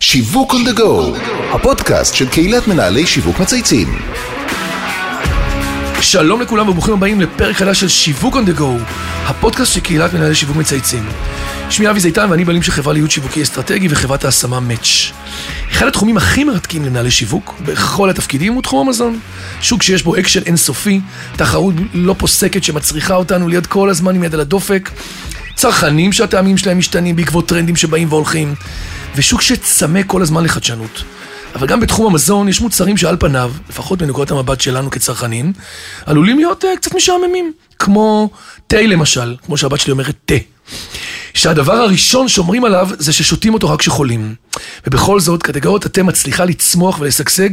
שיווק on the go, הפודקאסט של קהילת מנהלי שיווק מצייצים. שלום לכולם וברוכים הבאים לפרק חדש של שיווק on the go, הפודקאסט של קהילת מנהלי שיווק מצייצים. שמי אבי זיתן ואני בעלים של חברה לייעוץ שיווקי אסטרטגי וחברת ההשמה Match. אחד התחומים הכי מרתקים למנהלי שיווק בכל התפקידים הוא תחום המזון. שוק שיש בו אקשן אינסופי, תחרות לא פוסקת שמצריכה אותנו להיות כל הזמן עם יד על הדופק, צרכנים שהטעמים שלהם משתנים בעקבות טרנדים שבאים והולכים, ושוק שצמא כל הזמן לחדשנות. אבל גם בתחום המזון יש מוצרים שעל פניו, לפחות מנקודת המבט שלנו כצרכנים, עלולים להיות uh, קצת משעממים. כמו תה למשל, כמו שהבת שלי אומרת תה. שהדבר הראשון שאומרים עליו זה ששותים אותו רק כשחולים. ובכל זאת, קטגוריית התה מצליחה לצמוח ולשגשג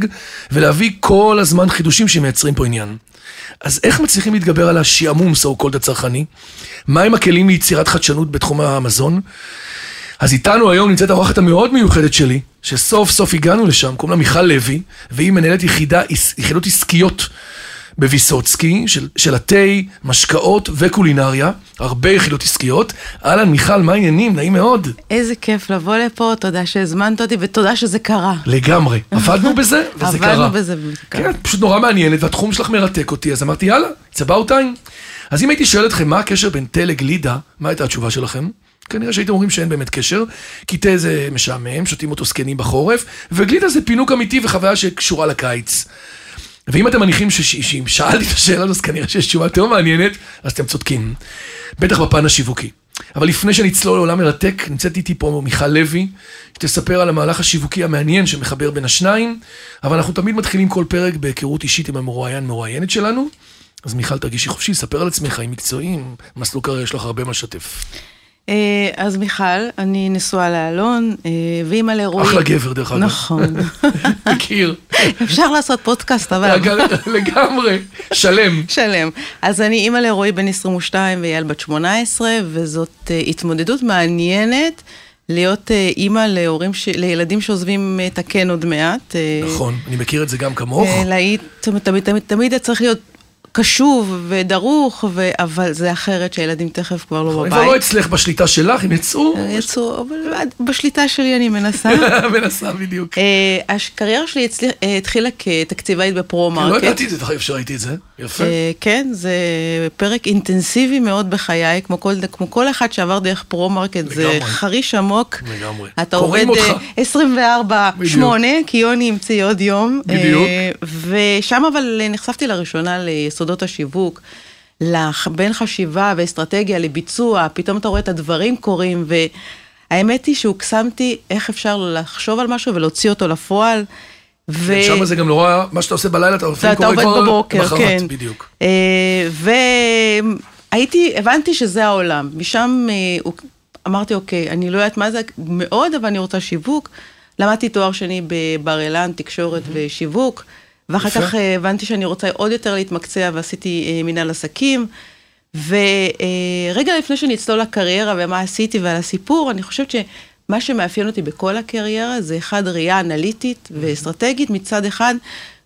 ולהביא כל הזמן חידושים שמייצרים פה עניין. אז איך מצליחים להתגבר על השעמום, so called הצרכני? מהם הכלים ליצירת חדשנות בתחום המזון? אז איתנו היום נמצאת האורחת המאוד מיוחדת שלי, שסוף סוף הגענו לשם, קוראים לה מיכל לוי, והיא מנהלת יחידה, יחידות עסקיות בוויסוצקי, של, של התה, משקאות וקולינריה, הרבה יחידות עסקיות. אהלן, מיכל, מה העניינים? נעים מאוד. איזה כיף לבוא לפה, תודה שהזמנת אותי ותודה שזה קרה. לגמרי. עבדנו בזה, וזה קרה. עבדנו בזה וזה קרה. כן, פשוט נורא מעניינת, והתחום שלך מרתק אותי, אז אמרתי, יאללה, it's about time. אז אם הייתי שואל אתכם מה הקשר בין תה לגלידה, מה הייתה התשובה שלכם? כנראה שהייתם אומרים שאין באמת קשר, כי תה זה משעמם, שותים אותו זקנים בחורף, וגלידה זה פינוק אמיתי וחוויה שקשורה לקיץ. ואם אתם מניחים שאם שאלתי את השאלה הזאת, אז כנראה שיש תשובה יותר מעניינת, אז אתם צודקים. בטח בפן השיווקי. אבל לפני שנצלול לעולם מרתק, נמצאת איתי פה מיכל לוי, שתספר על המהלך השיווקי המעניין שמחבר בין השניים, אבל אנחנו תמיד מתחילים כל פרק בהיכרות אישית עם המרואיין, מרואיינת שלנו. אז מיכל, תרגישי חופשי, ספר על עצמך, חיים מקצועיים, מסלול קריירה, יש לך הרבה מה לשתף. אה, אז מיכל, אני נשואה לאלון, אה, ואימא לרועי. אחלה גבר, דרך אגב. נכון. מכיר. אפשר לעשות פודקאסט, אבל... לגמרי, שלם. שלם. אז אני אימא לרועי בן 22 ויעל בת 18, וזאת אה, התמודדות מעניינת. להיות אימא להורים, ש... לילדים שעוזבים את הקן עוד מעט. נכון, אני מכיר את זה גם כמוך. להיט, תמיד, תמיד, תמיד צריך להיות קשוב ודרוך, ו... אבל זה אחרת שהילדים תכף כבר לא בבית. כבר לא אצלך בשליטה שלך, הם יצאו. יצאו, אבל בשליטה שלי אני מנסה. מנסה, בדיוק. הקריירה שלי התחילה כתקציבאית בפרו-מרקט. לא ידעתי את זה, תכף שראיתי את זה, יפה. כן, זה פרק אינטנסיבי מאוד בחיי, כמו כל אחד שעבר דרך פרו-מרקט, זה חריש עמוק. לגמרי. אתה עובד 24-8, כי יוני המציא עוד יום. בדיוק. ושם אבל נחשפתי לראשונה ליסוד. יסודות השיווק, בין חשיבה ואסטרטגיה לביצוע, פתאום אתה רואה את הדברים קורים, והאמת היא שהוקסמתי איך אפשר לחשוב על משהו ולהוציא אותו לפועל. ו... שם זה גם נורא, מה שאתה עושה בלילה, אתה לפעמים קורא כבר בבוקר, בחרת, כן. בדיוק. והייתי, הבנתי שזה העולם. משם אמרתי, אוקיי, אני לא יודעת מה זה מאוד, אבל אני רוצה שיווק. למדתי תואר שני בבר אילן, תקשורת mm-hmm. ושיווק. ואחר יפה. כך הבנתי שאני רוצה עוד יותר להתמקצע ועשיתי מנהל עסקים. ורגע לפני שנצלול לקריירה ומה עשיתי ועל הסיפור, אני חושבת שמה שמאפיין אותי בכל הקריירה זה אחד ראייה אנליטית ואסטרטגית מצד אחד.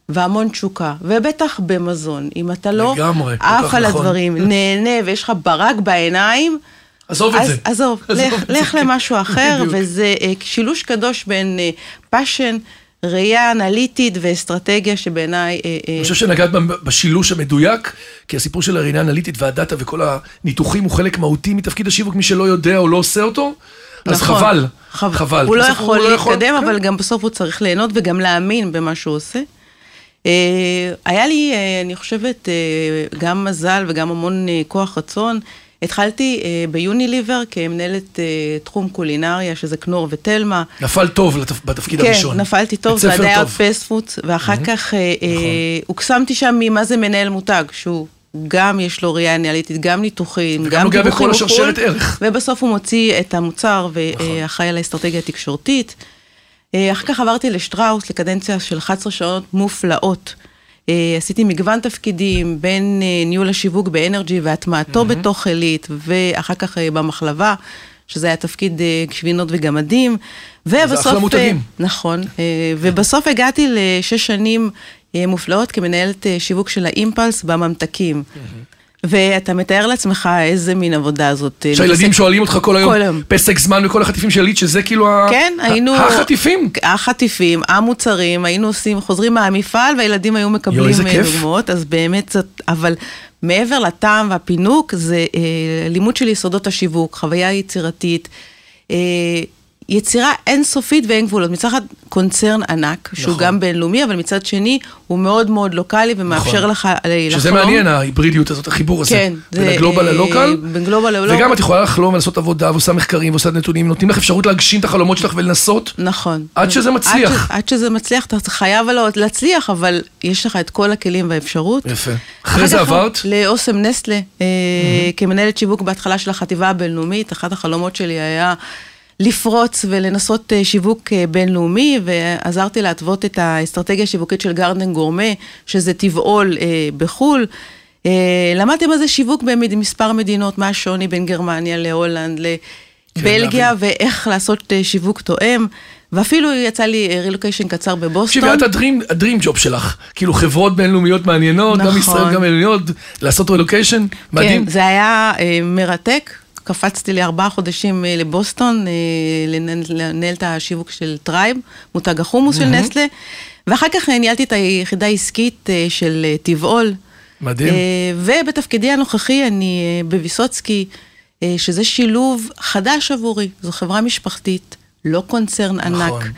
והמון תשוקה, ובטח במזון. אם אתה לא עף על נכון. הדברים, נהנה ויש לך ברק בעיניים, עזוב את זה. עזוב, עזוב לך, לך זה. למשהו אחר. וזה שילוש קדוש בין passion, ראייה אנליטית ואסטרטגיה שבעיניי... אני חושב שנגעת בשילוש המדויק, כי הסיפור של הראייה האנליטית והדאטה וכל הניתוחים הוא חלק מהותי מתפקיד השיווק, מי שלא יודע או לא עושה אותו, אז נכון. חבל, חבל. חבל. הוא לא יכול לא יכול- להתקדם, כן. אבל גם בסוף הוא צריך ליהנות וגם להאמין במה שהוא עושה. אה, היה לי, אה, אני חושבת, אה, גם מזל וגם המון אה, כוח רצון. התחלתי אה, ביוניליבר כמנהלת אה, תחום קולינריה, שזה כנור ותלמה. נפל טוב לתפ- בתפקיד הראשון. כן, נפלתי טוב, זה היה. פסט ואחר כך אה, אה, נכון. הוקסמתי שם ממה זה מנהל מותג, שהוא גם יש לו ראייה אנליטית, גם ניתוחים, וגם גם נוגע דיווחים בכל בחו"ל, השרשרת ערך. ובסוף הוא מוציא את המוצר נכון. ואחראי על האסטרטגיה התקשורתית. אה, אחר כך עברתי לשטראוס לקדנציה של 11 שעות מופלאות. אה, עשיתי מגוון תפקידים בין אה, ניהול השיווק באנרג'י והטמעתו בתוך עילית, ואחר כך אה, במחלבה, שזה היה תפקיד גבינות וגמדים. ובסוף... אחלה מותגים. נכון, אה, ובסוף הגעתי לשש שנים מופלאות כמנהלת שיווק של האימפלס בממתקים. ואתה מתאר לעצמך איזה מין עבודה זאת. אה, שהילדים שואלים אותך כל היום, כל היום. פסק זמן וכל החטיפים של ליד, שזה כאילו כן, ה- היינו... החטיפים. החטיפים, המוצרים, היינו עושים, חוזרים מהמפעל והילדים היו מקבלים איזה אה. דוגמאות, אז באמת זאת, אבל מעבר לטעם והפינוק, זה אה, לימוד של יסודות השיווק, חוויה יצירתית. אה, יצירה אינסופית ואין גבולות. מצד אחד קונצרן ענק, שהוא נכון. גם בינלאומי, אבל מצד שני הוא מאוד מאוד לוקאלי ומאפשר נכון. לך לחלום. שזה מעניין, ההיברידיות הזאת, החיבור הזה. כן, בין זה, הגלובל אה, ללוקל. בין גלובל ללוקל. וגם את יכולה לחלום ולעשות עבודה ועושה מחקרים ועושה נתונים, נותנים לך אפשרות להגשים את החלומות שלך ולנסות. נכון. עד שזה מצליח. עד, ש, עד שזה מצליח, אתה חייב להצליח, אבל יש לך את כל הכלים והאפשרות. יפה. אחרי זה עברת? לאוסם נסטלה, אה, כמנהלת שיווק בהתחלה של החטיבה הבינלאומית, אחד החלומות שלי היה לפרוץ ולנסות אה, שיווק אה, בינלאומי, ועזרתי להתוות את האסטרטגיה השיווקית של גרדן גורמה, שזה טבעול אה, בחו"ל. למדתי מה זה שיווק במספר מדינות, מה השוני בין גרמניה להולנד, לבלגיה. ואיך לעשות שיווק תואם. ואפילו יצא לי רילוקיישן קצר בבוסטון. תקשיבי, את ה dream, ה dream job שלך. כאילו חברות בינלאומיות מעניינות, גם נכון. ישראל, גם בינלאומיות, לעשות רילוקיישן, מדהים. כן, זה היה אה, מרתק. קפצתי לי ארבעה חודשים אה, לבוסטון, אה, לנהל את השיווק של טרייב, מותג החומוס של נסטלה, ואחר כך ניהלתי את היחידה העסקית אה, של טבעול. מדהים. ובתפקידי הנוכחי אני בוויסוצקי, שזה שילוב חדש עבורי, זו חברה משפחתית, לא קונצרן ענק. נכון. אה,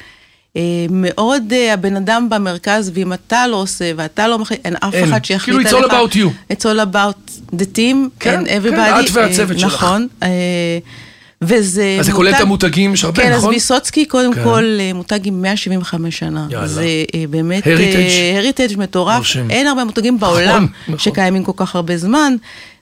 מאוד אה, הבן אדם במרכז, ואם אתה לא עושה ואתה לא מחליט, אין אף. אחד שיחליט כאילו, עליך. it's all about you. It's all about the team כן, and כן, everybody. את והצוות אה, שלך. נכון. אה, וזה אז זה כולל את המותגים, יש הרבה, כן, אז נכון? ויסוצקי קודם כן. כל אה, מותג עם 175 שנה. יאללה. זה אה, באמת... Heritage. הריטג' מטורף. מרשים. אין הרבה מותגים בעולם נכון. שקיימים כל כך הרבה זמן.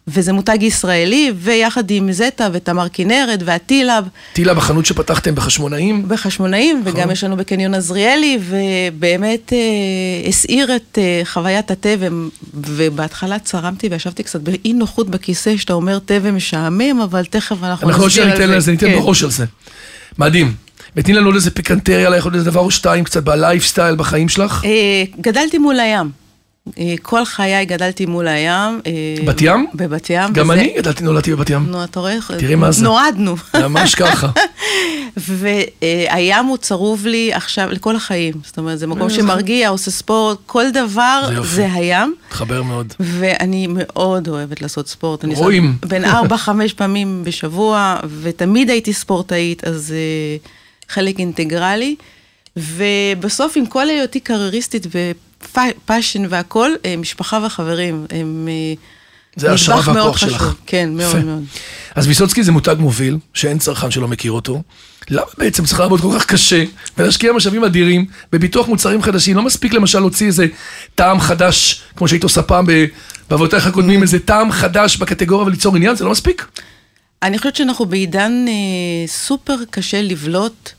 וזה מותג ישראלי, ויחד עם זטה ותמר כנרת והטילאב טילה בחנות שפתחתם בחשמונאים. בחשמונאים, נכון. וגם יש לנו בקניון עזריאלי, ובאמת אה, הסעיר את אה, חוויית התבן, ובהתחלה צרמתי וישבתי קצת באי נוחות בכיסא, שאתה אומר תבן משעמם, אבל תכף אנחנו אנחנו עוד שניה ניתן לזה, ניתן כן. בראש על זה. מדהים. ותני לנו עוד איזה פיקנטריה, יכול להיות דבר או שתיים קצת בלייפסטייל בחיים שלך. אה, גדלתי מול הים. אה, כל חיי גדלתי מול הים. אה, בת ים? בבת ים. גם וזה- אני גדלתי, נולדתי בבת ים. נו, אתה רואה? תראי מה זה. נועדנו. ממש ככה. והים הוא צרוב לי עכשיו לכל החיים. זאת אומרת, זה מקום שמרגיע, עושה ספורט, כל דבר זה יופי. זה הים. מתחבר מאוד. ואני מאוד אוהבת לעשות ספורט. רואים. בין ארבע, חמש פעמים בשבוע, ותמיד הייתי ספורטאית, אז חלק אינטגרלי. ובסוף, עם כל היותי קרייריסטית ופאשן והכול, אה, משפחה וחברים הם אה, זה מאוד והכוח חשוב. שלך. כן, מאוד יפה. מאוד. אז ויסוצקי זה מותג מוביל, שאין צרכן שלא מכיר אותו. למה בעצם צריך לעבוד כל כך קשה ולהשקיע משאבים אדירים בביטוח מוצרים חדשים? לא מספיק למשל להוציא איזה טעם חדש, כמו שהיית עושה פעם בעבודתך הקודמים, איזה טעם חדש בקטגוריה וליצור עניין? זה לא מספיק? אני חושבת שאנחנו בעידן אה, סופר קשה לבלוט,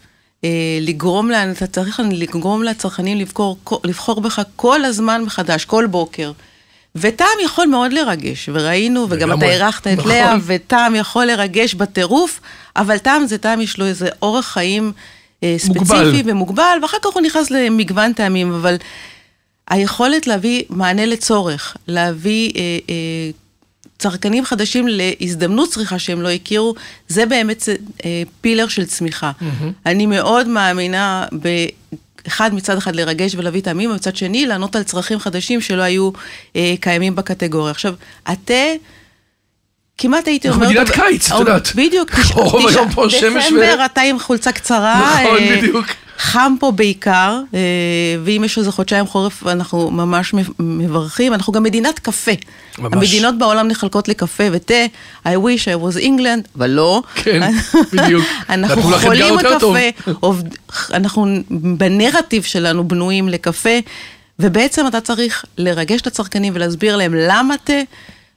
לגרום, לה, אתה צריך לגרום לצרכנים לבחור, לבחור בך כל הזמן מחדש, כל בוקר. וטעם יכול מאוד לרגש, וראינו, וגם אתה. אירחת את נכון. לאה, וטעם יכול לרגש בטירוף, אבל טעם זה טעם, יש לו איזה אורח חיים אה, ספציפי מוגבל. ומוגבל, ואחר כך הוא נכנס למגוון טעמים, אבל היכולת להביא מענה לצורך, להביא אה, אה, צרכנים חדשים להזדמנות צריכה שהם לא הכירו, זה באמת אה, פילר של צמיחה. אני מאוד מאמינה ב... אחד, מצד אחד לרגש ולהביא טעמים, ומצד שני, לענות על צרכים חדשים שלא היו אה, קיימים בקטגוריה. עכשיו, התה, כמעט הייתי אנחנו אומרת... מדינת קיץ, את או, יודעת. בדיוק. תש- רוב תשע- היום פה שמש ו- דצמבר, אתה עם חולצה קצרה. נכון, אה, בדיוק. חם פה בעיקר, אה, ואם יש איזה חודשיים חורף, אנחנו ממש מברכים. אנחנו גם מדינת קפה. ממש. המדינות בעולם נחלקות לקפה ותה. I wish I was England, אבל לא. כן, בדיוק. אנחנו חולים. בקפה, עובד- אנחנו בנרטיב שלנו בנויים לקפה, ובעצם אתה צריך לרגש את הצרכנים ולהסביר להם למה תה,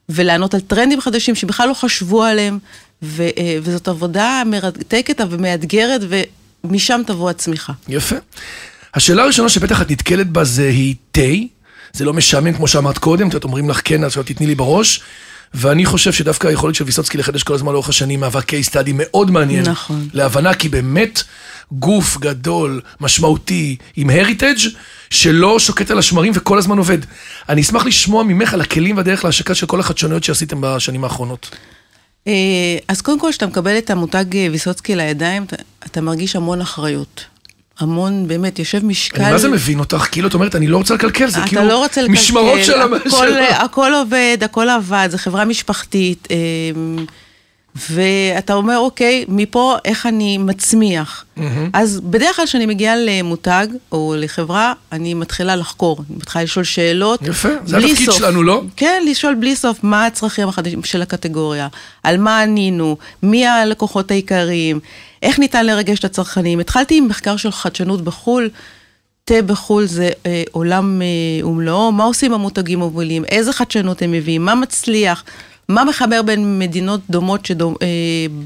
ולענות על טרנדים חדשים שבכלל לא חשבו עליהם, ו- אה, וזאת עבודה מרתקת ומאתגרת, ומשם תבוא הצמיחה. יפה. השאלה הראשונה שבטח את נתקלת בה זה היא תה. זה לא משעמם כמו שאמרת קודם, את אומרים לך כן, עכשיו תתני לי בראש. ואני חושב שדווקא היכולת של ויסוצקי לחדש כל הזמן לאורך השנים מהווה case study מאוד מעניין. נכון. להבנה, כי באמת, גוף גדול, משמעותי, עם הריטג' שלא שוקט על השמרים וכל הזמן עובד. אני אשמח לשמוע ממך על הכלים והדרך להשקה של כל החדשנויות שעשיתם בשנים האחרונות. אה, אז קודם כל, כשאתה מקבל את המותג אה, ויסוצקי לידיים, אתה, אתה מרגיש המון אחריות. המון, באמת, יושב משקל... אני מה זה מבין אותך? כאילו, את אומרת, אני לא רוצה לקלקל, זה כאילו לא רוצה לקלקל, משמרות של. הכל, של- הכל עובד, הכל עבד, זו חברה משפחתית, אמ, ואתה אומר, אוקיי, מפה איך אני מצמיח. אז בדרך כלל כשאני מגיעה למותג או לחברה, אני מתחילה לחקור, אני מתחילה לשאול שאלות. יפה, זה התפקיד סוף. שלנו, לא? כן, לשאול בלי סוף מה הצרכים החדשים של הקטגוריה, על מה ענינו, מי הלקוחות העיקריים, איך ניתן לרגש את הצרכנים. התחלתי עם מחקר של חדשנות בחו"ל. תה בחו"ל זה אה, עולם אה, ומלואו, מה עושים המותגים מובילים, איזה חדשנות הם מביאים, מה מצליח, מה מחבר בין מדינות דומות שדומ, אה,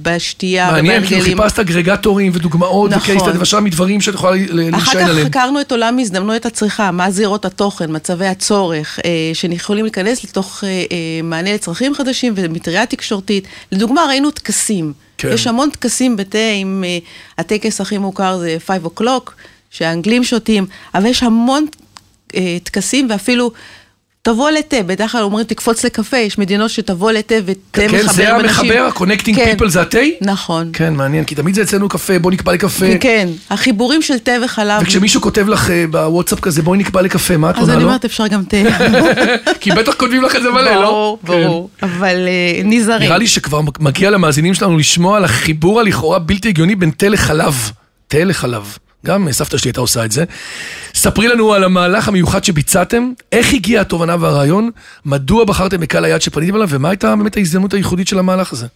בשתייה מעניין, כאילו ובהרגלים. חיפשת אגרגטורים ודוגמאות נכון. וקייס סטאדי, ושם מדברים שאת יכולה ל- אחר להישען כך עליהם. חקרנו את עולם הזדמנויות הצריכה, מה זירות התוכן, מצבי הצורך, אה, שיכולים להיכנס לתוך אה, אה, מענה לצרכים חדשים ומטריה תקשורתית. לדוגמה, ראינו טקסים. כן. יש המון טקסים בתה, אם אה, הטקס הכי מוכר זה 5 o'clock, שהאנגלים שותים, אבל יש המון אה, טקסים ואפילו... תבוא לתה, בדרך כלל אומרים תקפוץ לקפה, יש מדינות שתבוא לתה ותה כן, מחבר זה בין אנשים. המחבר, ה-connecting כן, people זה התה? נכון. כן, מעניין, כי תמיד זה אצלנו קפה, בוא נקבע לקפה. כן, החיבורים של תה וחלב. וכשמישהו כותב לך אה, בוואטסאפ כזה, בואי נקבע לקפה, מה את אז עונה אני לו? אומרת, אפשר גם תה. כי בטח כותבים לך את זה מלא, לא? ברור, כן. ברור, אבל אה, נזהרים. נראה לי שכבר מגיע למאזינים שלנו לשמוע על החיבור הלכאורה בלתי הגיוני בין תה לחלב. תה לחלב. גם סבתא שלי הייתה עושה את זה. ספרי לנו על המהלך המיוחד שביצעתם, איך הגיעה התובנה והרעיון, מדוע בחרתם בקהל היעד שפניתם אליו, ומה הייתה באמת ההזדמנות הייחודית של המהלך הזה.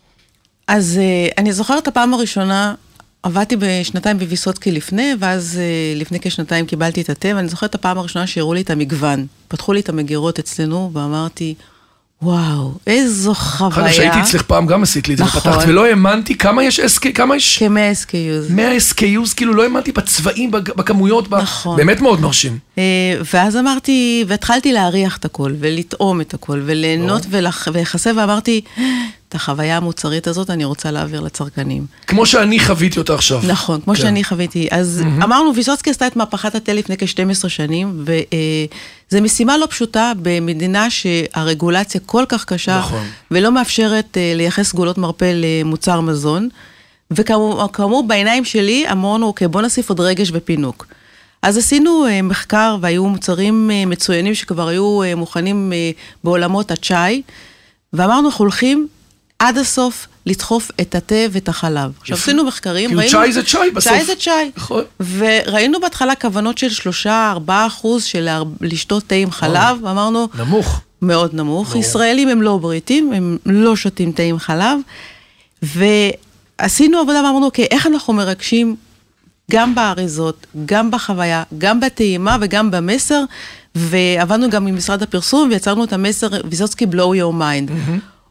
אז אה, אני זוכרת הפעם הראשונה, עבדתי בשנתיים בוויסוצקי לפני, ואז אה, לפני כשנתיים קיבלתי את התה, ואני זוכרת הפעם הראשונה שהראו לי את המגוון. פתחו לי את המגירות אצלנו, ואמרתי, וואו, איזו אחר חוויה. כך שהייתי אצלך פעם גם עשית לי את זה, נכון. ופתחת, ולא האמנתי כמה יש SK, כמה יש? כ-100 SKUs. 100 SKUs, כאילו לא האמנתי בצבעים, בכמויות, נכון. באמת מאוד מרשים. אה, ואז אמרתי, והתחלתי להריח את הכל, ולטעום את הכל, וליהנות ולח- ולהיחשף, ואמרתי, את החוויה המוצרית הזאת אני רוצה להעביר לצרכנים. כמו שאני חוויתי אותה עכשיו. נכון, כמו כן. שאני חוויתי. אז אמרנו, ויסוצקי עשתה את מהפכת התה לפני כ-12 שנים, וזו משימה לא פשוטה במדינה שהרגולציה כל כך קשה, נכון. ולא מאפשרת אה, לייחס סגולות מרפא למוצר מזון. וכאמור, כאמור, בעיניים שלי אמרנו, אוקיי, בוא נוסיף עוד רגש בפינוק. אז עשינו אה, מחקר והיו מוצרים אה, מצוינים שכבר היו אה, מוכנים אה, בעולמות הצ'אי, ואמרנו, אנחנו הולכים עד הסוף לדחוף את התה ואת החלב. עכשיו. עשינו מחקרים, כאילו ראינו... צ'אי זה צ'אי בסוף. צ'אי זה צ'אי. נכון. וראינו בהתחלה כוונות של 3-4 אחוז של לשתות תה עם חלב, ואמרנו, נמוך. מאוד נמוך. ישראלים הם לא בריטים, הם לא שותים תה עם חלב. ועשינו עבודה ואמרנו, אוקיי, איך אנחנו מרגשים גם באריזות, גם בחוויה, גם בטעימה וגם במסר, ועבדנו גם עם משרד הפרסום ויצרנו את המסר ויסוצקי blow your mind.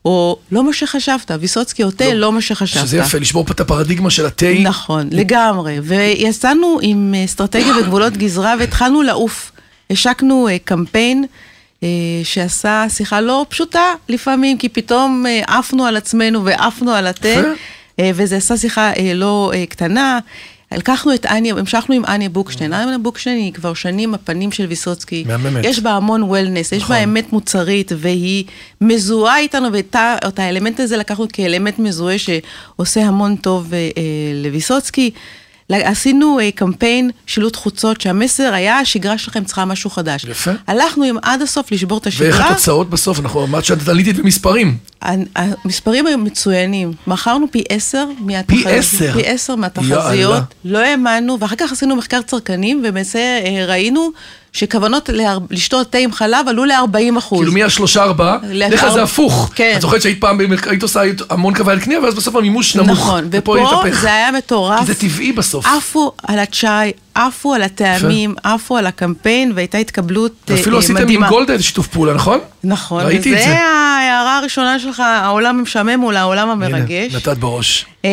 או לא מה שחשבת, ויסוצקי או תה, לא מה שחשבת. שזה יפה, לשבור פה את הפרדיגמה של התה. נכון, לגמרי. ויצאנו עם אה, אסטרטגיה וגבולות גזרה והתחלנו לעוף. השקנו אה, קמפיין אה, שעשה שיחה לא פשוטה לפעמים, כי פתאום עפנו על עצמנו ועפנו על התה. אה, וזה עשה שיחה אה, לא אה, קטנה. לקחנו את אניה, המשכנו עם אניה בוקשטיין. אניה בוקשטיין היא כבר שנים הפנים של ויסוצקי. מהממת. יש בה המון וולנס, יש נכון. בה אמת מוצרית, והיא מזוהה איתנו, ואת האלמנט הזה לקחנו כאלמנט מזוהה שעושה המון טוב אה, אה, לוויסוצקי. ל- עשינו אה, קמפיין שילוט חוצות, שהמסר היה, השגרה שלכם צריכה משהו חדש. יפה. הלכנו עם עד הסוף לשבור את השגרה. ואיך התוצאות בסוף? אנחנו אמרת שאת עליתי במספרים. המספרים היו מצוינים. מכרנו פי עשר מהתחזיות. פי עשר? פי עשר. מהתחזיות. לא האמנו, ואחר כך עשינו מחקר צרכנים, ובמעשה אה, ראינו שכוונות לשתות תה עם חלב עלו ל-40 אחוז. כאילו מהשלושה ארבעה, כלל זה הפוך. כן. את זוכרת שהיית פעם, היית עושה המון קווי קנייה, ואז בסוף המימוש נמוך. נכון, ופה. זה היה מטורף. כי זה טבעי בסוף. עפו על הצ'אי, עפו על הטעמים, עפו על הקמפיין, והייתה התקבלות אה, ואפילו אה, עשיתם עם מדהימה. גולדה איזה שיתוף פעולה, נכון? נכון, ראיתי את וזה זה. ההערה הראשונה שלך, העולם המשעמם מול העולם המרגש. הנה, נתת בראש. אה,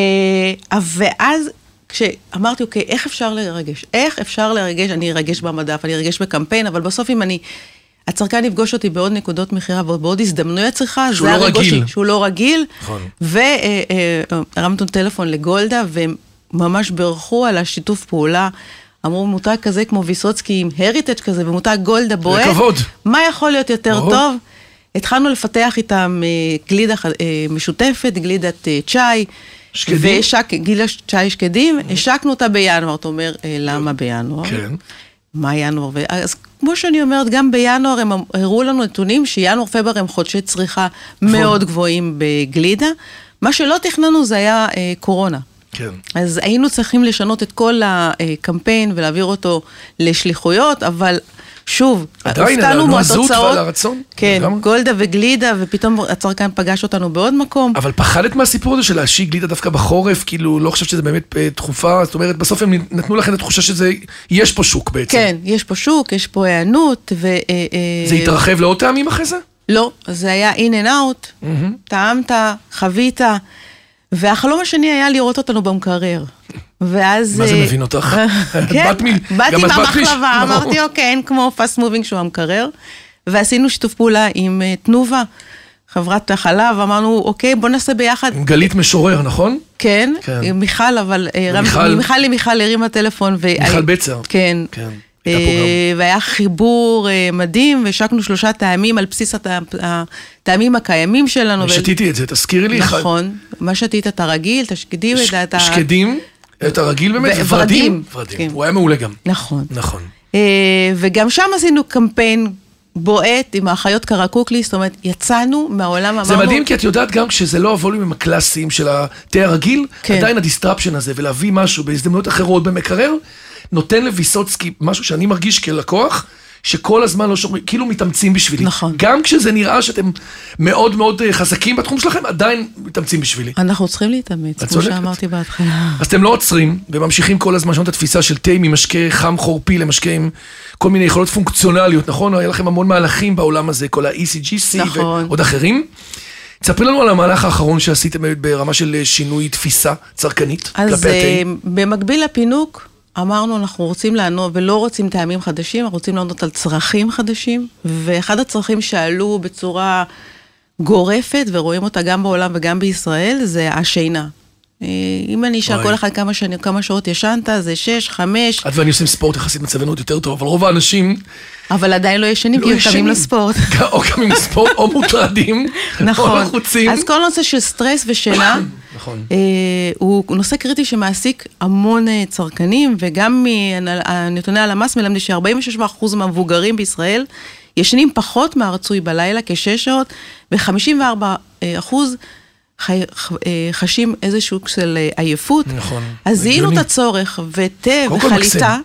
ואז כשאמרתי, אוקיי, איך אפשר לרגש? איך אפשר לרגש? אני ארגש במדף, אני ארגש בקמפיין, אבל בסוף אם אני... הצרכן יפגוש אותי בעוד נקודות מכירה ובעוד הזדמנויות צריכה, שהוא זה לא הרגש רגיל. שהוא לא רגיל. נכון. והרמנו טלפון לגולדה, והם ממש בירכו על השיתוף פעולה. אמרו מותג כזה כמו ויסוצקי עם הריטג' כזה ומותג גולדה בועט. כבוד. מה יכול להיות יותר ברור. טוב? התחלנו לפתח איתם אה, גלידה אה, משותפת, גלידת אה, צ'אי. שקדים? והשק, גלידת צ'אי שקדים, השקנו אותה בינואר. אתה אומר, למה בינואר? כן. מה ינואר? אז כמו שאני אומרת, גם בינואר הם הראו לנו נתונים שינואר, פברואר הם חודשי צריכה נכון. מאוד גבוהים בגלידה. מה שלא תכננו זה היה קורונה. כן. אז היינו צריכים לשנות את כל הקמפיין ולהעביר אותו לשליחויות, אבל שוב, עדיין, הופתענו על הנועזות מהתוצאות. ועל הרצון. כן, לגמרי. גולדה וגלידה, ופתאום הצרכן פגש אותנו בעוד מקום. אבל פחדת מהסיפור הזה של להשיק גלידה דווקא בחורף, כאילו, לא חושבת שזה באמת אה, דחופה, זאת אומרת, בסוף הם נתנו לכם את התחושה שזה, יש פה שוק בעצם. כן, יש פה שוק, יש פה היענות, ו... אה, אה, זה התרחב לעוד טעמים אחרי זה? לא, זה היה in and out, טעמת, חווית, והחלום השני היה לראות אותנו במקרר. ואז... מה זה אה, מבין אותך? כן, באתי מהמחלבה, מיש- אמרתי, אוקיי, אין כמו פאסט מובינג שהוא המקרר. ועשינו שיתוף פעולה עם אה, תנובה, חברת החלב, אמרנו, אוקיי, בוא נעשה ביחד. עם גלית משורר, נכון? כן, כן. עם מיכל, אבל... אה, ומיכל- ממיכל למיכל הרימה טלפון. מיכל בצר. כן. אה. והיה חיבור אה, מדהים, והשקנו שלושה טעמים על בסיס הטע- הטעמים הקיימים שלנו. אני שתיתי את זה, תזכירי לי. נכון. מה שתית? את הרגיל, את השקדים, ש- את ה... שקדים, את הרגיל באמת, ו- וורדים. ורדים, כן. הוא היה מעולה גם. נכון. נכון. אה, וגם שם עשינו קמפיין בועט עם האחיות קרקוקלי, זאת אומרת, יצאנו מהעולם, אמרנו... זה מדהים כי את יודעת גם כשזה לא ה volumeים הקלאסיים של התה הרגיל, כן. עדיין ה disruption הזה ולהביא משהו בהזדמנויות אחרות במקרר, נותן לוויסוצקי משהו שאני מרגיש כלקוח, שכל הזמן לא שומרים, כאילו מתאמצים בשבילי. נכון. גם כשזה נראה שאתם מאוד מאוד אה, חזקים בתחום שלכם, עדיין מתאמצים בשבילי. אנחנו צריכים להתאמץ, כמו צודקת. שאמרתי בהתחלה. אז אתם לא עוצרים, וממשיכים כל הזמן לשנות את התפיסה של תה ממשקה חם חורפי למשקה עם כל מיני יכולות פונקציונליות, נכון? היה לכם המון מהלכים בעולם הזה, כל ה-ECGC נכון. ועוד אחרים. תספרי לנו על המהלך האחרון שעשיתם באמת ברמה של אה, שינוי תפיסה צרכנית אז כלפי אה, התה. במקביל לפינוק, אמרנו, אנחנו רוצים לענות, ולא רוצים טעמים חדשים, אנחנו רוצים לענות על צרכים חדשים, ואחד הצרכים שעלו בצורה גורפת, ורואים אותה גם בעולם וגם בישראל, זה השינה. אה, אם אני אשאל. כל אחד כמה, שני, כמה שעות ישנת, זה שש, חמש, את ואני עושים ספורט יחסית מצבנו עוד יותר טוב, אבל רוב האנשים אבל עדיין לא ישנים, לא כי הם קמים. לספורט. או קמים לספורט או מוטרדים, או נכון. לחוצים. אז כל נושא של סטרס ושינה, נכון. אה, הוא נושא קריטי שמעסיק המון אה, צרכנים, וגם מנתוני הלמ"ס מלמדים ש-46% מהמבוגרים בישראל ישנים פחות מהרצוי בלילה, כשש שעות, ו-54% חי, ח- אה, חשים איזשהו של אה, עייפות. נכון, אז זיהינו את. הצורך, ותה וחליטה.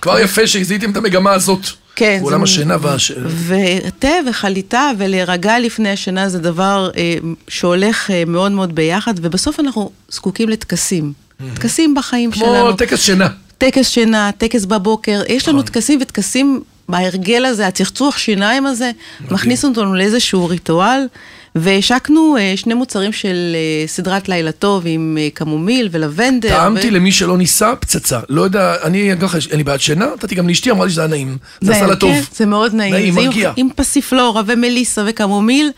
כבר יפה שהזיתם את המגמה הזאת. כן, בעולם השינה והש... ותה וחליטה ולהירגע לפני השינה זה דבר אה, שהולך אה, מאוד מאוד ביחד, ובסוף אנחנו זקוקים לטקסים. טקסים בחיים כמו שלנו. טקס שינה. טקס שינה, טקס בבוקר, יש לנו טקסים וטקסים בהרגל הזה, הצחצוח שיניים הזה, מכניס אותנו לאיזשהו ריטואל. והשקנו אה, שני מוצרים של אה, סדרת לילה טוב עם אה, קמומיל ולבנדר. טעמתי ו- למי שלא ניסה, פצצה. לא יודע, אני ככה, אין לי בעד שינה, נתתי גם לאשתי, אמרה לי שזה היה נעים. זה עשה לה טוב. כן, זה מאוד נעים. נעים, מרגיע. עם פסיפלורה ומליסה וקמומיל,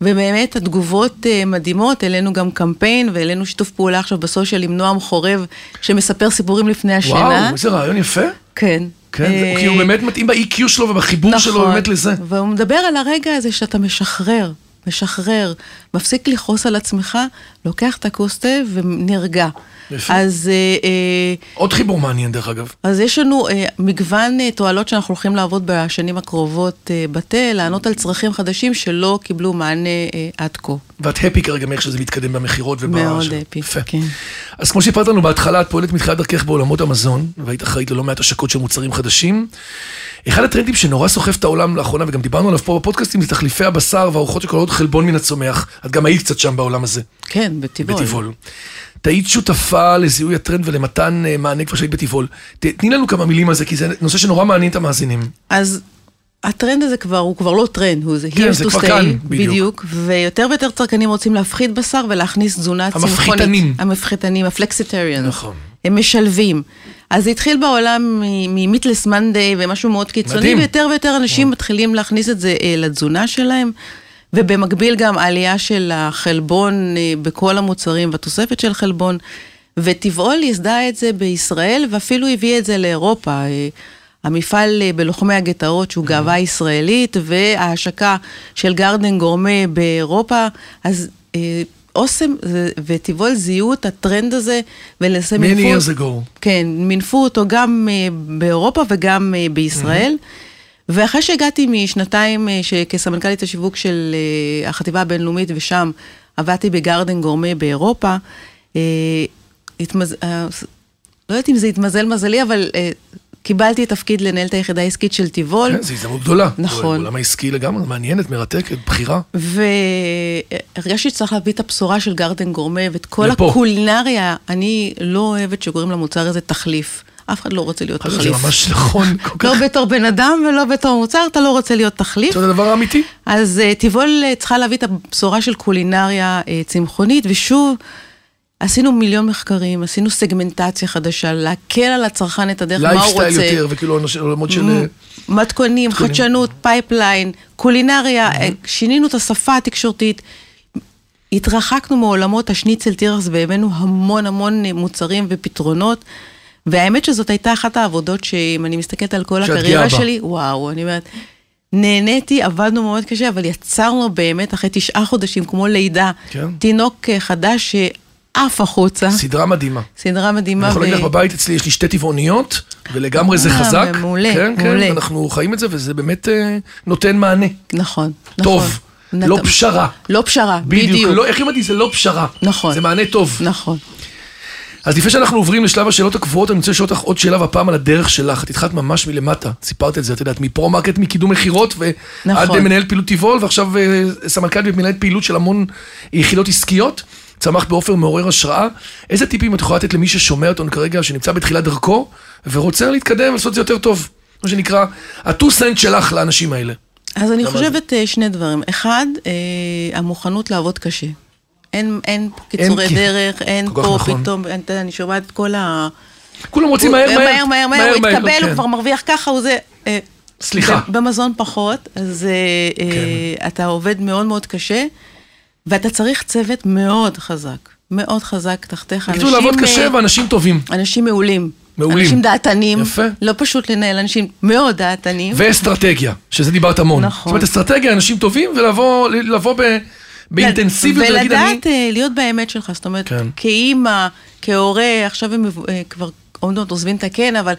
ובאמת התגובות מדהימות, העלינו גם קמפיין והעלינו שיתוף פעולה עכשיו בסושיאל עם נועם חורב, שמספר סיפורים לפני השינה. וואו, איזה רעיון יפה. כן. כן, כי הוא באמת מתאים ב-EQ שלו ובחיבור שלו באמת לזה. והוא מדבר על הרגע הזה שאתה משחרר, משחרר, מפסיק לכעוס על עצמך, לוקח את הכוס תה ונרגע. יפה. אז, אה, אה, עוד חיבור מעניין דרך אגב. אז יש לנו אה, מגוון תועלות שאנחנו הולכים לעבוד בשנים הקרובות בתה, לענות על צרכים חדשים שלא קיבלו מענה עד כה. ואת הפי כרגע מאיך שזה מתקדם במכירות וב... מאוד הפי. כן. אז כמו שסיפרת לנו בהתחלה, את פועלת מתחילת דרכך בעולמות המזון, והיית אחראית ללא מעט השקות של מוצרים חדשים. אחד הטרנדים שנורא סוחף את העולם לאחרונה, וגם דיברנו עליו פה בפודקאסטים, זה תחליפי הבשר והארוחות שכוללות חלבון מן הצומח. את גם היית קצת שם בעולם הזה, כן, בטבעול. בטבעול. את היית שותפה לזיהוי הטרנד ולמתן אה, מענה כבר שהיית בטבעול. תני לנו כמה מילים על זה, כי זה נושא שנורא מעניין את המאזינים. אז הטרנד הזה כבר, הוא כבר לא טרנד, הוא זה כן, here זה to stay, כאן, בדיוק. בדיוק, ויותר ויותר צרכנים רוצים להפחית בשר ולהכניס תזונה צמחונית. המפחיתנים. המפחיתנים, ה flexitarians. נכון. הם משלבים. אז זה התחיל בעולם מ Meatless Monday ומשהו מאוד קיצוני, מדהים. ויותר ויותר אנשים מתחילים להכניס את זה אה, לתזונה שלהם, ובמקביל גם עלייה של החלבון אה, בכל המוצרים, והתוספת של חלבון. וטבעול ייסדה את זה בישראל, ואפילו הביא את זה לאירופה. אה, המפעל אה, בלוחמי הגטאות, שהוא גאווה ישראלית, וההשקה של גרדן גורמה באירופה, אז אוסם ו- וטבעול זיהו את הטרנד הזה, ולמעשה Many מינפו... years ago. כן, מינפו אותו גם באירופה וגם בישראל. ואחרי שהגעתי משנתיים אה, כסמנכ"לית השיווק של אה, החטיבה הבינלאומית, ושם עבדתי בגרדן גורמה באירופה, אה, התמז... לא יודעת אם זה התמזל מזלי, אבל קיבלתי תפקיד לנהל את היחידה העסקית של טבעול. כן, זו הזדמנות גדולה. נכון. עולם העסקי לגמרי, מעניינת, מרתקת, בחירה. והרגשתי שצריך להביא את הבשורה של גרדן גורמה ואת כל לפה. הקולינריה. אני לא אוהבת שקוראים למוצר הזה תחליף. אף אחד לא רוצה להיות זה תחליף. ממש נכון. לא בתור בן אדם ולא בתור מוצר, אתה לא רוצה להיות תחליף. זה הדבר האמיתי. אז אה, טבעול אה, צריכה להביא את הבשורה של קולינריה אה, צמחונית, ושוב, עשינו מיליון מחקרים, עשינו סגמנטציה חדשה, להקל על הצרכן את הדרך, מה הוא לייפסטייל רוצה. יותר, וכאילו עולמות של... מתכונים. חדשנות, pipeline, קולינריה, שינינו את השפה התקשורתית. התרחקנו מעולמות השניצל תירס והבאנו המון המון מוצרים ופתרונות. והאמת שזאת הייתה אחת העבודות שאם אני מסתכלת על כל הקריירה. שלי, וואו, אני אומרת, נהניתי, עבדנו מאוד קשה, אבל יצרנו באמת אחרי תשעה חודשים, כמו לידה, כן. תינוק אה, חדש שעף החוצה, סדרה מדהימה. סדרה מדהימה. אני יכול להגיד לך, בבית אצלי יש לי שתי טבעוניות, ולגמרי זה אה, חזק. מעולה, כן, מעולה. כן, אנחנו חיים את זה, וזה באמת אה, נותן מענה. נכון, נכון. טוב, לא פשרה. לא פשרה, בדיוק. בדיוק. לא, איך אמרתי? זה לא פשרה. נכון. זה מענה טוב. נכון. אז לפני שאנחנו עוברים לשלב השאלות הקבועות, אני רוצה לשאול אותך עוד שאלה, והפעם על הדרך שלך. את התחלת ממש מלמטה, סיפרת את זה, את יודעת, מפרו-מרקט, מקידום מכירות, ועד נכון. אה, מנהל פעילות טבעול, ועכשיו אה, סמנכ"לית ומנהלת פעילות של המון יחידות עסקיות. צמחת באופן מעורר השראה. איזה טיפים את יכולה לתת למי ששומע אותנו כרגע, שנמצא בתחילת דרכו, ורוצה להתקדם ולעשות את זה יותר טוב? מה שנקרא, ה-2 סנט שלך לאנשים האלה. אז אני חושבת אה, שני דברים. אחד, המוכנות לעבוד קשה. אין, אין פה קיצורי כי- דרך, אין פה נכון. פתאום, אתה אני שומעת את כל ה... כולם רוצים הוא- מהר, מהר, מהר, מהר, הוא התקבל, כן. הוא כבר מרוויח ככה, הוא זה... אה, סליחה. במזון פחות, אז אה, אה, אתה עובד מאוד מאוד קשה, ואתה צריך צוות מאוד חזק, מאוד חזק תחתיך. בקיצור, לעבוד קשה ואנשים טובים. אנשים מעולים. מעולים. אנשים דעתנים. יפה. לא פשוט לנהל אנשים מאוד דעתנים. ואסטרטגיה, שזה דיברת המון. נכון. זאת אומרת, אסטרטגיה, אנשים טובים, ולבוא לבוא ב- באינטנסיביות ולהגיד אני... ולדעת אה, להיות באמת שלך, זאת אומרת, כן. כאימא, כהורה, עכשיו הם אה, כבר מעט עוזבים את הקן, אבל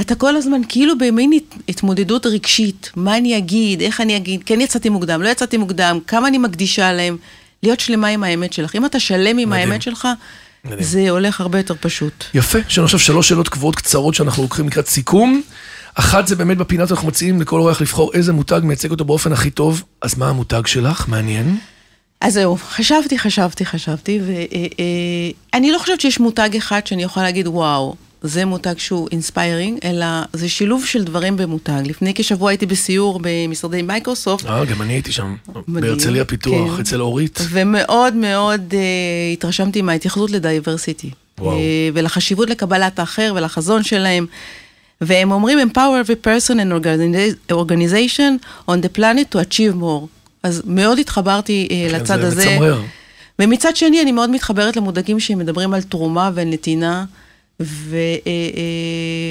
אתה כל הזמן כאילו במין הת- התמודדות רגשית, מה אני אגיד, איך אני אגיד, כן יצאתי מוקדם, לא יצאתי מוקדם, כמה אני מקדישה להם, להיות שלמה עם האמת שלך. אם אתה שלם עם מדהים. האמת שלך, מדהים. זה הולך הרבה יותר פשוט. יפה, יש לנו עכשיו שלוש שאלות קבועות קצרות שאנחנו לוקחים לקראת סיכום. אחת זה באמת בפינה אנחנו מציעים לכל אורח לבחור איזה מותג מייצג אותו באופן הכי טוב. אז מה המותג שלך? מעניין. אז זהו, חשבתי, חשבתי, חשבתי, ואני לא חושבת שיש מותג אחד שאני יכולה להגיד, וואו, זה מותג שהוא inspiring, אלא זה שילוב של דברים במותג. לפני כשבוע הייתי בסיור במשרדי מייקרוסופט, אה, גם אני הייתי שם, בהרצליה פיתוח, כן. אצל אורית. ומאוד מאוד uh, התרשמתי מההתייחסות לדייברסיטי. וואו. Uh, ולחשיבות לקבלת האחר ולחזון שלהם. והם אומרים, empower every person and organi- organization on the planet to achieve more. אז מאוד התחברתי uh, כן, לצד זה הזה. מצמרר. ומצד שני, אני מאוד מתחברת למודגים שמדברים על תרומה ועל נתינה,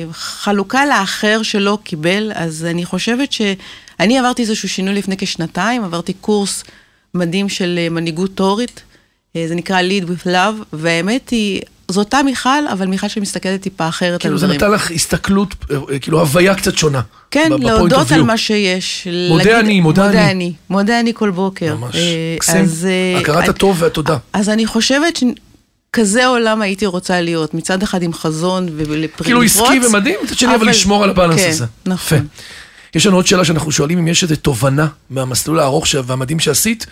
וחלוקה לאחר שלא קיבל, אז אני חושבת שאני עברתי איזשהו שינוי לפני כשנתיים, עברתי קורס מדהים של אה, מנהיגות תורית, אה, זה נקרא Lead with Love, והאמת היא, זו אותה מיכל, אבל מיכל שמסתכלת טיפה אחרת על כאילו זה דברים. נתן לך הסתכלות, אה, כאילו הוויה קצת שונה. כן, להודות על. מה שיש. מודה להגיד- אני, מודה אני. מודה אני. מודה אני כל בוקר. ממש. אה, קסים, אז, אה, הכרת אני- הטוב והתודה. אז אני חושבת שכזה עולם הייתי רוצה להיות, מצד אחד עם חזון ולפרוץ. כאילו עסקי ומדהים, מצד שני אבל לשמור על הבאלנס כן, הזה. נכון. יש לנו עוד שאלה שאנחנו שואלים אם יש איזו תובנה מהמסלול הארוך ש- והמדהים שעשית,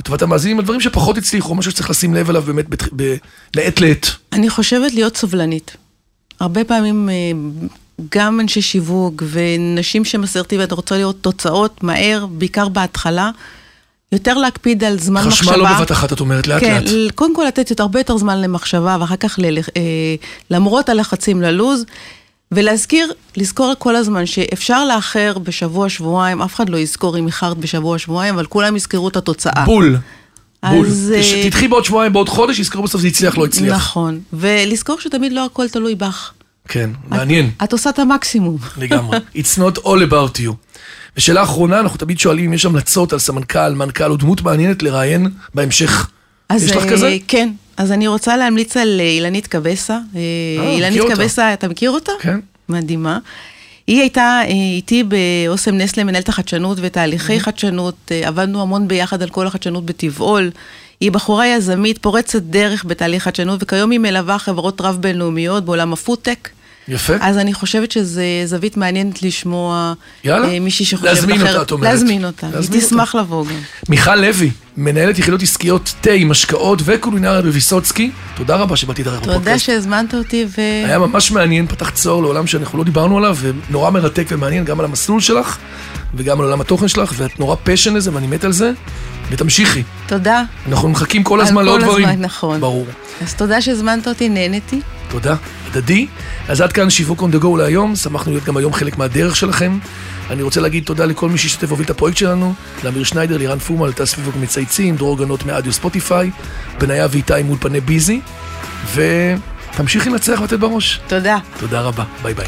לטובת המאזינים, הדברים שפחות הצליחו, משהו שצריך לשים לב אליו באמת בת- ב- לעת לעת. אני חושבת להיות סובלנית. הרבה פעמים אה, גם אנשי שיווק ונשים שהן אסרטיביות, רוצה לראות תוצאות מהר, בעיקר בהתחלה. יותר להקפיד על זמן מחשבה. חשמל לא בבת אחת, את אומרת, לאט כן, לאט. ל- קודם כל לתת הרבה יותר זמן למחשבה, ואחר כך ל- אה, למרות הלחצים ללוז, ולהזכיר, לזכור כל הזמן שאפשר לאחר בשבוע, שבועיים, אף אחד לא יזכור אם איחרת בשבוע, שבועיים, אבל כולם יזכרו את התוצאה. בול. בול. אה, תדחי בעוד שבועיים, בעוד חודש, יזכרו בסוף זה הצליח, לא הצליח. נכון, ולזכור שתמיד לא הכל תלוי בך. כן, מעניין. את עושה את המקסימום. לגמרי. It's not all about you. ושאלה אחרונה, אנחנו תמיד שואלים אם יש המלצות על סמנכ"ל, מנכ"ל או דמות מעניינת לראיין בהמשך. אז, יש לך אה, כזה? כן. אז אני רוצה להמליץ על אה, אילנית קבסה. אה, אילנית מכיר אותה. קבסה, אתה מכיר אותה? כן. מדהימה. היא הייתה אה, איתי באוסם נסלה, מנהלת החדשנות ותהליכי חדשנות, אה, עבדנו המון ביחד על כל החדשנות בטבעול. היא בחורה יזמית, פורצת דרך בתהליך חדשנות, וכיום היא מלווה חברות רב-בינלאומיות בעולם הפודטק. יפה. אז אני חושבת שזו זווית מעניינת לשמוע יאללה. אה, מישהי שחושבת אחרת. להזמין אותה, את אומרת. להזמין אותה. להזמין היא תשמח לבוא גם. מיכל לוי, מנהלת יחידות עסקיות תה, משקאות וקולינריה בוויסוצקי. תודה רבה שבאת להתארח תודה בפודקאסט. שהזמנת אותי, ו... היה ממש מעניין, פתח צוהר לעולם שאנחנו לא דיברנו עליו, ונורא מרתק ומעניין גם על המסלול שלך, וגם על עולם התוכן שלך, ואת נורא פשן לזה, ואני מת על זה, ותמשיכי. תודה. אנחנו מחכים כל על הזמן לעוד כל דברים. הזמן, נכון. ברור. אז תודה שהזמנת אותי, נהניתי. תודה, הדדי. אז עד כאן שיווק on the go להיום, שמחנו להיות גם היום חלק מהדרך שלכם. אני רוצה להגיד תודה לכל מי שהשתתף והוביל את הפרויקט שלנו, לאמיר שניידר, לירן פורמן, לטס סביבו מצייצים, דרור גנות מאדיו ספוטיפיי, בניה ואיתי מאולפני ביזי, ותמשיכי לנצח ולתת בראש. תודה. תודה רבה, ביי ביי.